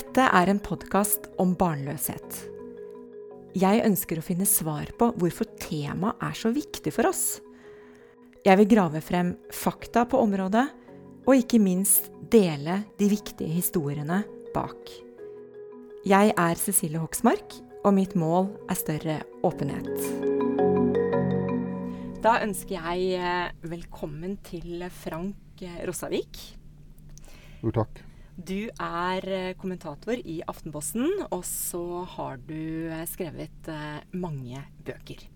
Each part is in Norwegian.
Dette er en podkast om barnløshet. Jeg ønsker å finne svar på hvorfor temaet er så viktig for oss. Jeg vil grave frem fakta på området, og ikke minst dele de viktige historiene bak. Jeg er Cecilie Hoksmark, og mitt mål er større åpenhet. Da ønsker jeg eh, velkommen til Frank Rossavik. Jo, takk. Du er eh, kommentator i Aftenposten, og så har du eh, skrevet mange bøker.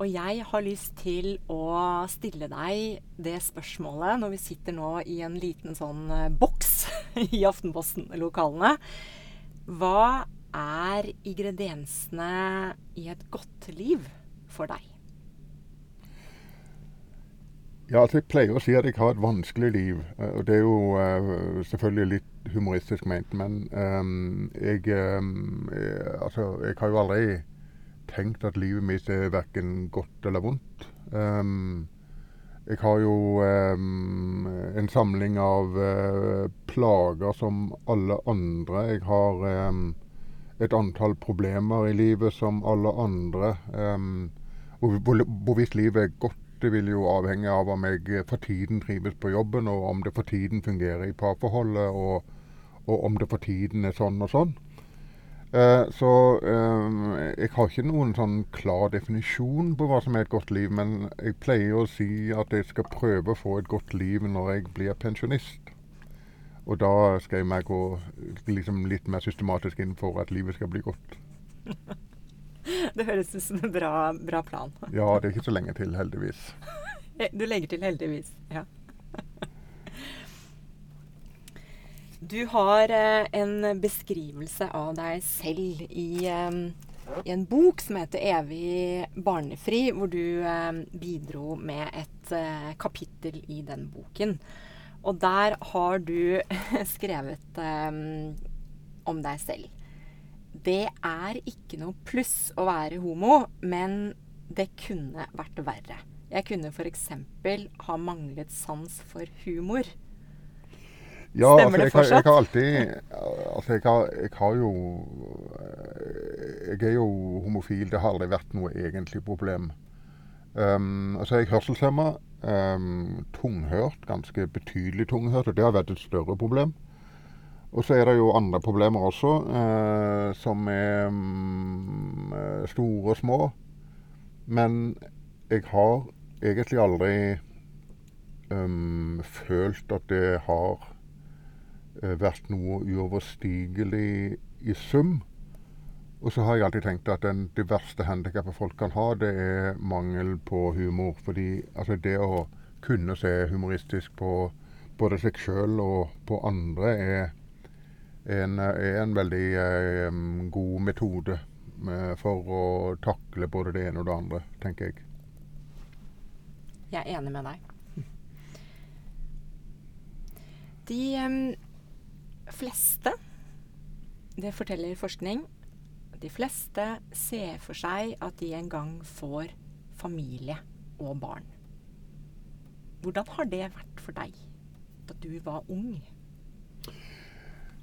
Og jeg har lyst til å stille deg det spørsmålet når vi sitter nå i en liten sånn boks i Aftenposten-lokalene. Hva er ingrediensene i et godt liv for deg? Ja, altså Jeg pleier å si at jeg har et vanskelig liv. og Det er jo uh, selvfølgelig litt humoristisk ment. Men um, jeg, um, jeg, altså, jeg har jo aldri tenkt at livet mitt er verken godt eller vondt. Um, jeg har jo en samling av uh, plager som alle andre. Jeg har et antall problemer i livet som alle andre. Hvorvidt livet er godt det vil jo avhenge av om jeg for tiden trives på jobben, og om det for tiden fungerer i parforholdet, og, og om det for tiden er sånn og sånn. Eh, så eh, jeg har ikke noen sånn klar definisjon på hva som er et godt liv, men jeg pleier å si at jeg skal prøve å få et godt liv når jeg blir pensjonist. Og da skal jeg meg gå liksom litt mer systematisk inn for at livet skal bli godt. Det høres ut som en bra, bra, plan. Ja, det er ikke så lenge til, heldigvis. Du legger til 'heldigvis', ja. Du har eh, en beskrivelse av deg selv i, i, en bok som heter 'Evig barnefri', hvor du bidro med et eh, kapittel i den boken. Og der har du skrevet om deg selv det er ikke noe pluss å være homo, men det kunne vært verre. Jeg kunne f.eks. ha manglet sans for humor. Ja, Stemmer altså, det fortsatt? Jeg, har alltid Altså, jeg har, jeg har, jo Jeg er jo homofil. Det har aldri vært noe egentlig problem. Um, altså, jeg er hørselshemma. Um, tunghørt. Ganske betydelig tunghørt. Og det har vært et større problem. Og så er det jo andre problemer også, eh, som er mm, eh, store og små. Men jeg har egentlig aldri um, følt at det har uh, vært noe uoverstigelig i sum. Og så har jeg alltid tenkt at den, det verste handikappet folk kan ha, det er mangel på humor. Fordi altså, det å kunne se humoristisk på både seg sjøl og på andre er en, er en veldig eh, god metode eh, for å takle både det ene og det andre, tenker jeg. Jeg er enig med deg. De eh, fleste, det forteller forskning, de fleste ser for seg at de en gang får familie og barn. Hvordan har det vært for deg da du var ung?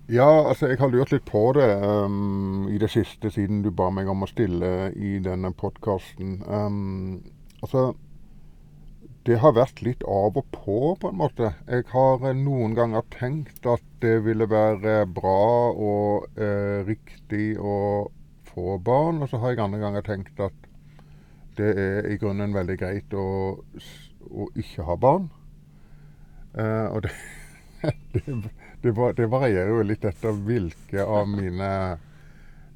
Ja, altså jeg har lurt litt på det um, i det siste, siden du ba meg om å stille i denne podkasten. Um, altså Det har vært litt av og på, på en måte. Jeg har eh, noen ganger tenkt at det ville være bra og eh, riktig å få barn. Og så har jeg andre ganger tenkt at det er i grunnen veldig greit å, å ikke ha barn. Uh, og det, det det, det, varierer jo litt etter hvilke av mine,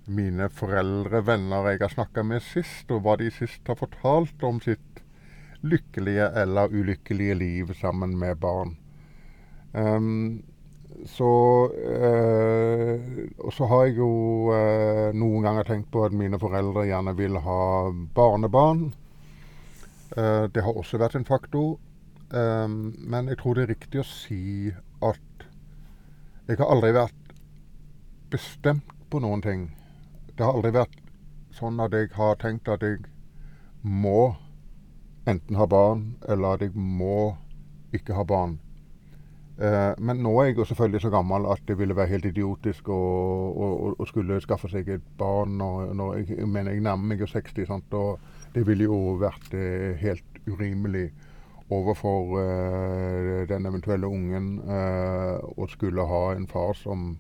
mine foreldrevenner jeg har snakka med sist, og hva de sist har fortalt om sitt lykkelige eller ulykkelige liv sammen med barn. Um, så øh, så har jeg jo øh, noen ganger tenkt på at mine foreldre gjerne vil ha barnebarn. Uh, det har også vært en faktor. Um, men jeg tror det er riktig å si at jeg har aldri vært bestemt på noen ting. Det har aldri vært sånn at jeg har tenkt at jeg må enten ha barn, eller at jeg må ikke ha barn. Eh, men nå er jeg jo selvfølgelig så gammel at det ville være helt idiotisk å, å, å skulle skaffe seg et barn. Når, når jeg, men jeg nærmer meg jo 60, sant? og det ville jo vært eh, helt urimelig overfor eh, den eventuelle ungen eh, å skulle ha en far som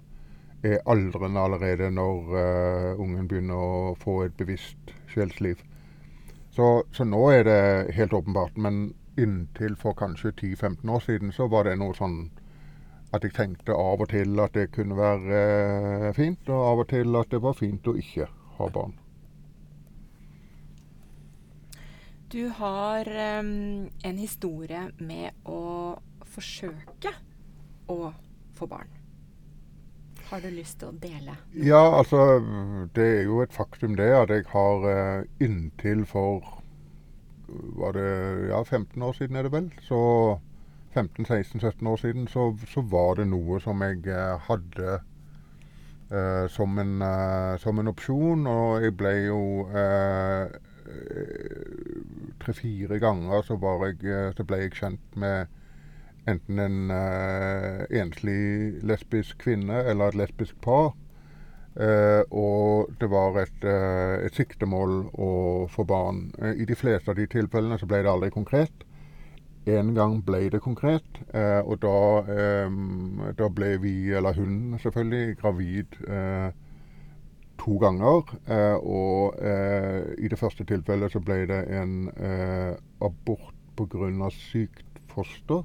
er aldrende allerede når eh, ungen begynner å få et bevisst sjelsliv. Så, så nå er det helt åpenbart. Men inntil for kanskje 10-15 år siden så var det noe sånn at jeg tenkte av og til at det kunne være eh, fint, og av og til at det var fint å ikke ha barn. Du har um, en historie med å forsøke å få barn. Har du lyst til å dele? Ja, altså Det er jo et faktum det at jeg har uh, inntil for var det ja, 15 år siden, er det vel. Så 15-16-17 år siden så, så, var det noe som jeg uh, hadde uh, som, en, som, en, opsjon. Og jeg ble jo Tre-fire ganger så, jeg, eh, så, ble jeg kjent med enten en uh, enslig lesbisk kvinne eller et lesbisk par. Uh, og det var et, uh, et, siktemål å få barn. I de fleste av de tilfellene så ble det aldri konkret. En gang ble det konkret, og da, um, da, ble vi, eller hun selvfølgelig, gravid to ganger. og i det første tilfellet så ble det en abort pga. sykt foster.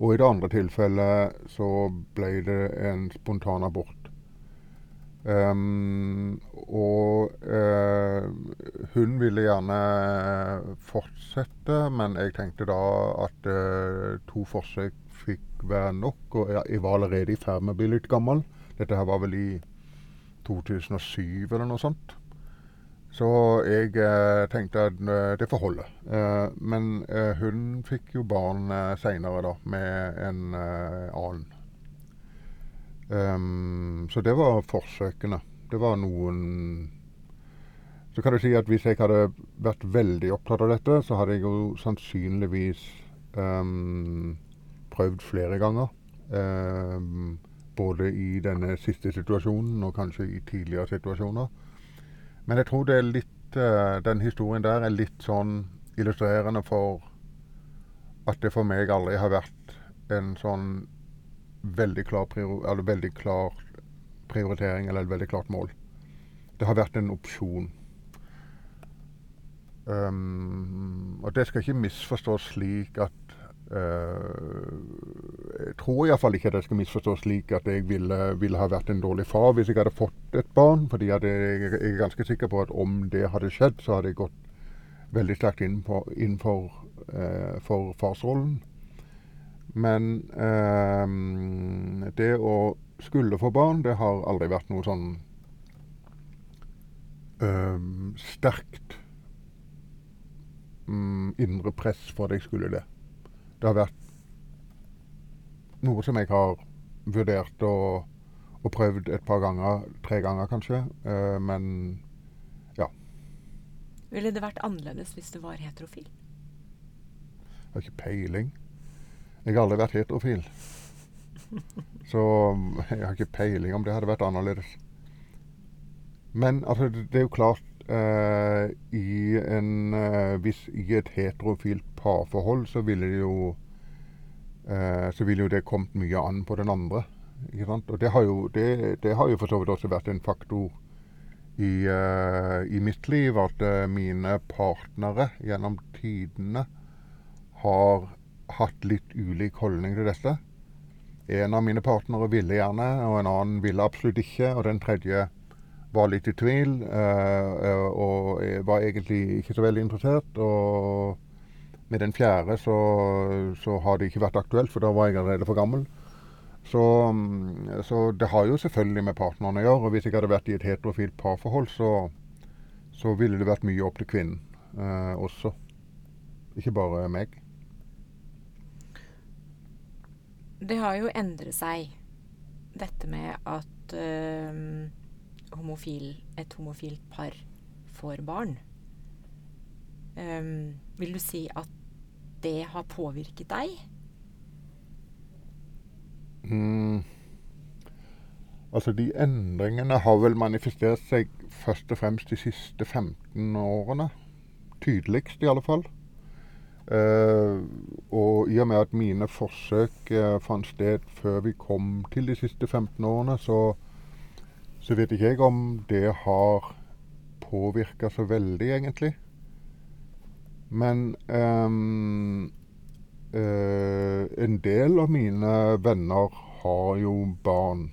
Og i det andre tilfellet så ble det en spontan abort Um, og uh, hun ville gjerne fortsette, men jeg tenkte da at uh, to forsøk fikk være nok. Og jeg var allerede i ferd med å bli litt gammel. Dette her var vel i 2007 eller noe sånt. Så jeg eh, tenkte at det får holde. men hun fikk jo barn eh, seinere, da, med en annen. Um, så det var forsøkene. Det var noen Så kan du si at hvis jeg hadde vært veldig opptatt av dette, så hadde jeg jo sannsynligvis um, prøvd flere ganger. Um, både i denne siste situasjonen og kanskje i tidligere situasjoner. Men jeg tror det er litt uh, den historien der er litt sånn illustrerende for at det for meg aldri har vært en sånn veldig klar, eller veldig klar prioritering eller et veldig klart mål. Det har vært en opsjon. Um, og det skal ikke misforstås slik at Jeg tror iallfall ikke at jeg skal misforstå slik at jeg ville, ville, ha vært en dårlig far hvis jeg hadde fått et barn. fordi jeg, er ganske sikker på at om det hadde skjedd, så hadde jeg gått veldig sterkt inn, på, inn for, eh, for farsrollen. Men eh, det å skulle få barn, det har aldri vært noe sånn eh, sterkt mm, indre press for at jeg skulle det. Det har vært noe som jeg har vurdert og, og prøvd et par ganger, tre ganger kanskje. Eh, men ja. Ville det vært annerledes hvis du var heterofil? Jeg har ikke peiling. Jeg har aldri vært heterofil. Så jeg har ikke peiling om det hadde vært annerledes. Men altså, det er jo klart eh, i, en, uh, hvis, I et heterofilt parforhold så ville det jo uh, Så ville jo det kommet mye an på den andre. Ikke sant? Og det har, jo, det, det har jo for så vidt også vært en faktor i, i mitt liv at mine partnere gjennom tidene har hatt litt ulik holdning til dette. En av mine partnere ville gjerne, og en annen ville absolutt ikke. Og den tredje var litt i tvil øh, og var egentlig ikke så veldig interessert. Og med den fjerde så, så har det ikke vært aktuelt, for da var jeg allerede for gammel. Så, så, det har jo selvfølgelig med partneren å gjøre. og Hvis jeg hadde vært i et heterofilt parforhold, så, så ville det vært mye opp til kvinnen øh, også. Ikke bare meg. Det har jo endret seg, dette med at øh, homofil, et homofilt par får barn. Um, vil du si at det har påvirket deg? Altså, de endringene har vel manifestert seg først og fremst de siste 15 årene. Tydeligst, i alle fall. Uh, og i og med at mine forsøk uh, fant sted før vi kom til de siste 15 årene, så, så vet ikke jeg om det har påvirka så veldig, egentlig. Men um, uh, en del av mine venner har jo barn.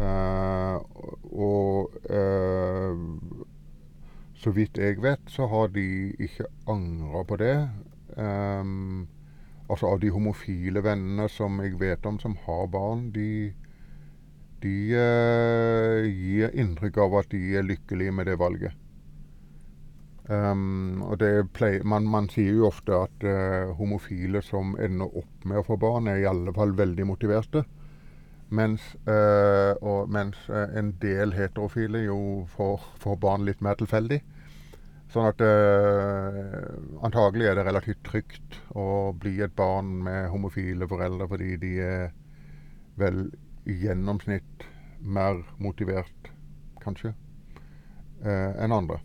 Uh, og uh, så vidt jeg vet, så har de ikke angra på det. Um, altså av de homofile vennene som jeg vet om som har barn, de, de uh, gir inntrykk av at de er lykkelige med det valget. Um, og det pleier, man, man, sier jo ofte at homofile som ender opp med å få barn, er i alle fall veldig motiverte. Mens, øh, og, mens øh, en del heterofile jo får, får, barn litt mer tilfeldig. Sånn at øh, antagelig er det relativt trygt å bli et barn med homofile foreldre, fordi de er vel i gjennomsnitt mer motivert, kanskje, enn andre.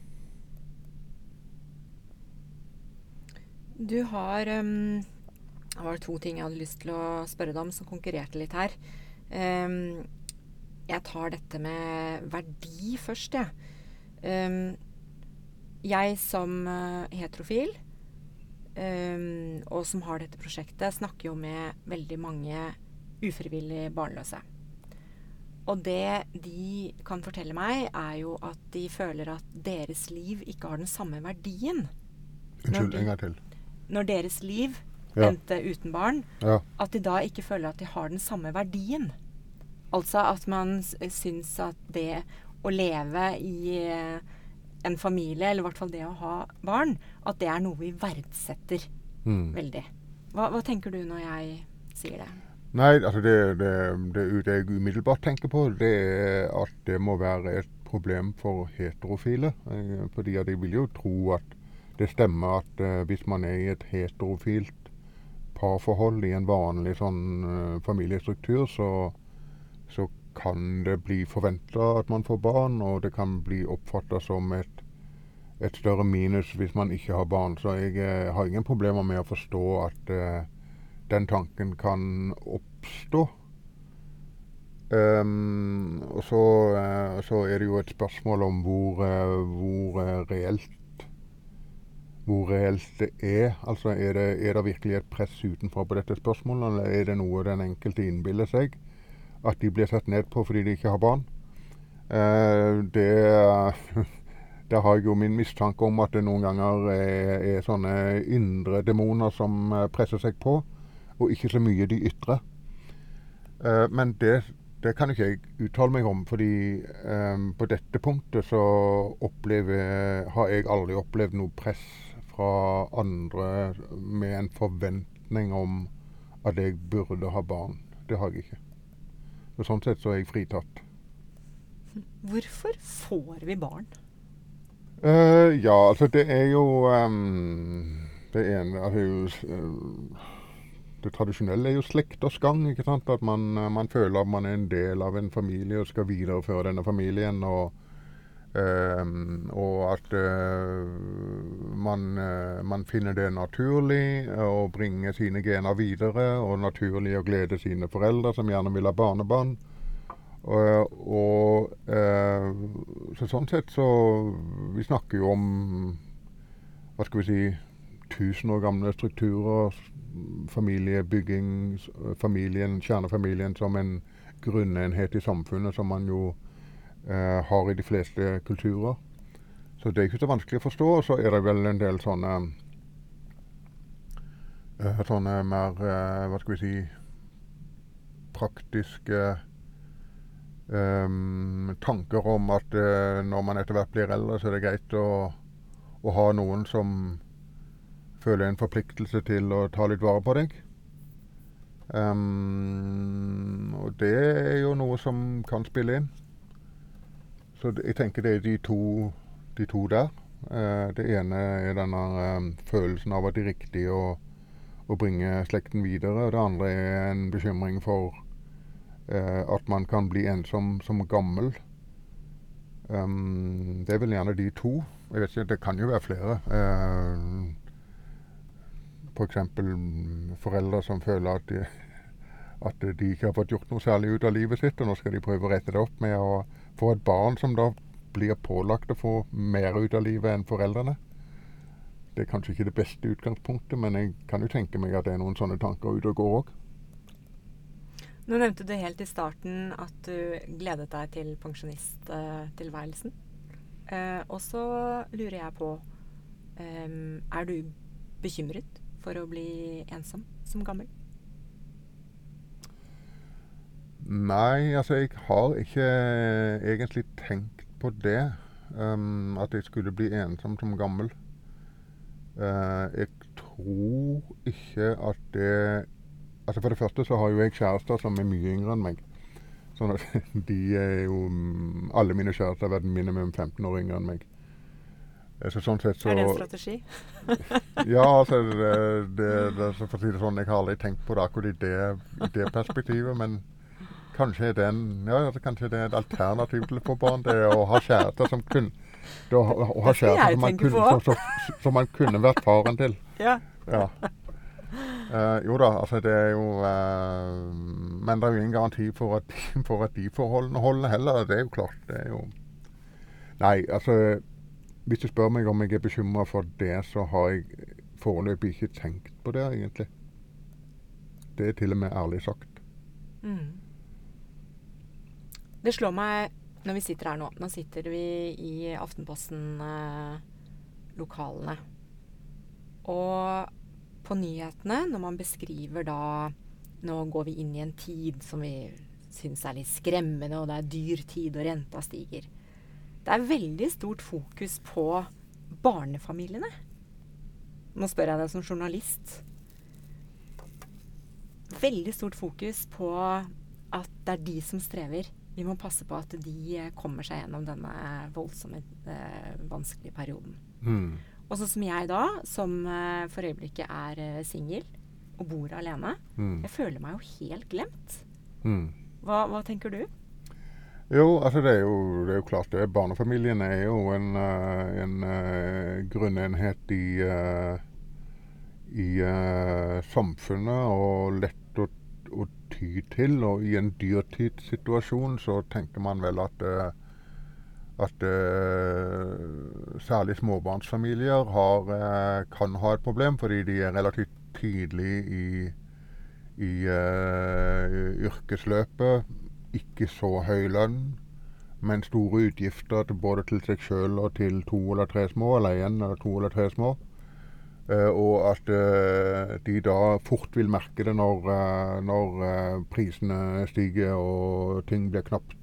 Du har um, Det var to ting jeg hadde lyst til å spørre deg om, som konkurrerte litt her. Um, jeg tar dette med verdi først, jeg. Ja. Um, jeg som uh, heterofil, og som har dette prosjektet, snakker jo med veldig mange ufrivillig barnløse. Og det de kan fortelle meg, er jo at de føler at deres liv ikke har den samme verdien. Unnskyld, en gang til. Når deres liv ja. endte uten barn, ja. at de da ikke føler at de har den samme verdien. Altså at man syns at det å leve i eh, en familie, eller i hvert fall det å ha barn, at det er noe vi verdsetter mm. veldig. Hva, hva, tenker du når jeg sier det? Nei, altså det, det, det, det jeg umiddelbart tenker på, det er at det må være et problem for heterofile. Fordi at jeg vil jo tro at det stemmer at uh, hvis man er i et heterofilt parforhold i en vanlig sånn uh, familiestruktur, så så kan det bli forventa at man får barn, og det kan bli oppfatta som et, et, større minus hvis man ikke har barn. Så jeg eh, har ingen problemer med å forstå at eh, den tanken kan oppstå. Um, og så, uh, så, er det jo et spørsmål om hvor, uh, hvor uh, reelt hvor reelt det er. Altså, er det, er det virkelig et press utenfor på dette spørsmålet, eller er det noe den enkelte innbiller seg? at de blir sett ned på fordi de ikke har barn. Uh, det Der har jeg jo min mistanke om at det noen ganger er, er sånne indre demoner som eh, presser seg på, og ikke så mye de ytre. Eh, men det, det, kan ikke jeg uttale meg om, fordi eh, på dette punktet så opplever, har jeg aldri opplevd noe press fra andre med en forventning om at jeg burde ha barn. Det har jeg ikke. Og sånn sett så er jeg fritatt. Hvorfor får vi barn? Uh, ja, altså det er jo um, Det ene er jo uh, Det tradisjonelle er jo slekters gang. ikke sant? At man, man, føler man er en del av en familie og skal videreføre denne familien. og Um, og at uh, man, uh, man, finner det naturlig å bringe sine gener videre, og naturlig å glede sine foreldre, som gjerne vil ha barnebarn. Og, og så sånn sett så Vi snakker jo om hva skal vi si tusen år gamle strukturer. Familiebygging, familien, kjernefamilien som en grunnenhet i samfunnet som man jo eh, har i de fleste kulturer. Så det er ikke så vanskelig å forstå. Og så er det vel en del sånne eh, sånne mer eh, Hva skal vi si praktiske um, tanker om at uh, når man etter hvert blir eldre, så er det greit å, å, ha noen som føler en forpliktelse til å ta litt vare på deg. Um, og det er jo noe som kan spille inn. Så jeg tenker det er de to, de to der. Uh, det ene er denne eh, følelsen av at det er riktig å, å, bringe slekten videre. Og det andre er en bekymring for uh, at man kan bli ensom som gammel. Um, det er vel gjerne de to. Jeg vet ikke, Det kan jo være flere. Uh, F.eks. For foreldre som føler at de, at de ikke har fått gjort noe særlig ut av livet sitt, og nå skal de prøve å rette det opp med å få et barn som da blir pålagt å få mer ut av livet enn foreldrene. Det er kanskje ikke det beste utgangspunktet, men jeg kan jo tenke meg at det er noen sånne tanker ute og går òg. Nå nevnte du helt i starten at du gledet deg til pensjonisttilværelsen. Eh, og så lurer jeg på eh, Er du bekymret for å bli ensom som gammel? Nei, altså jeg har ikke egentlig tenkt på det. Um, at jeg skulle bli ensom som gammel. Uh, jeg tror ikke at det Altså For det første så har jo jeg kjærester som er mye yngre enn meg. Sånn at de er jo Alle mine kjærester har vært minimum 15 år yngre enn meg. Så sånn sett så Er det en strategi? ja, altså det, det, det, For å si det sånn, jeg har aldri tenkt på det akkurat i det, i det perspektivet. Men kanskje det, en, ja, kanskje det er et alternativ til å få barn. Det å ha kjærester som kunne å, å ha kjærester som, som, som, man kunne vært faren til. Ja. ja. Uh, jo da, altså det er jo uh, Men det er jo ingen garanti for at, for at de forholdene holder heller. Det er jo klart. Det er jo Nei, altså Hvis du spør meg om jeg er bekymra for det, så har jeg foreløpig ikke tenkt på det, egentlig. Det er til og med ærlig sagt. Mm. Det slår meg når vi sitter her nå Nå sitter vi i Aftenposten-lokalene. Eh, og på nyhetene når man beskriver da Nå går vi inn i en tid som vi syns er litt skremmende, og det er dyr tid, og renta stiger. Det er veldig stort fokus på barnefamiliene. Nå spør jeg deg som journalist. Veldig stort fokus på at det er de som strever. Vi må passe på at de kommer seg gjennom denne voldsomme, eh, vanskelige perioden. Mm. Og sånn som jeg da, som eh, for øyeblikket er eh, singel og bor alene, mm. jeg føler meg jo helt glemt. Mm. Hva, hva, tenker du? Jo, altså det er jo, det er jo klart det. Barnefamilien er jo en, uh, en grunnenhet i, i samfunnet og lett å, å, ty til. Og i en dyrtidssituasjon så tenker man vel at at særlig småbarnsfamilier har, kan ha et problem, fordi de er relativt tidlig i, i uh, yrkesløpet. Ikke så høy lønn, men store utgifter til både til seg sjøl og til to eller tre små, eller én eller to eller tre små. og at de da fort vil merke det når, når prisene stiger og ting blir knapt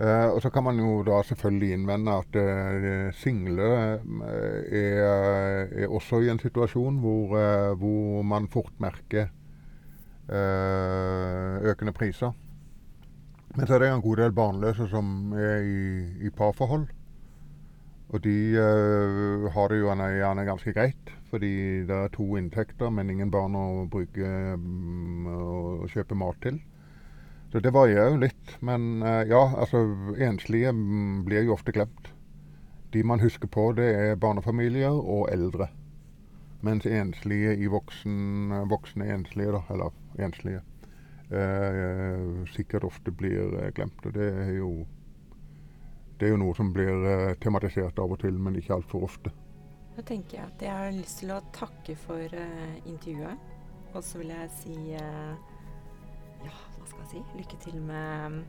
og Så kan man jo da selvfølgelig innvende at single er, er, også i en situasjon hvor, hvor man fort merker økende priser. Men så er det en god del barnløse som er i, i parforhold. Og de har det jo gjerne ganske greit, fordi det er to inntekter, men ingen barn å bruke um, og kjøpe mat til. Så det varierer jo litt. Men eh, ja, altså enslige mm, blir jo ofte glemt. De man husker på, det er barnefamilier og eldre. Mens enslige i voksen, voksne enslige, da, eller enslige, eh, sikkert ofte blir eh, glemt. Og det er jo det er jo noe som blir eh, tematisert av og til, men ikke altfor ofte. Da tenker jeg at jeg har lyst til å takke for uh, intervjuet. Og så vil jeg si uh, ja, skal jeg si, lykke til med,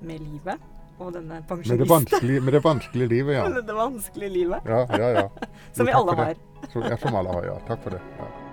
med livet og denne pensjonisten. Med med det vanskelige livet, ja. med det vanskelige livet. Ja, ja, ja. som vi alle har. Så, ja, som alle har, ja. Takk for det. Ja.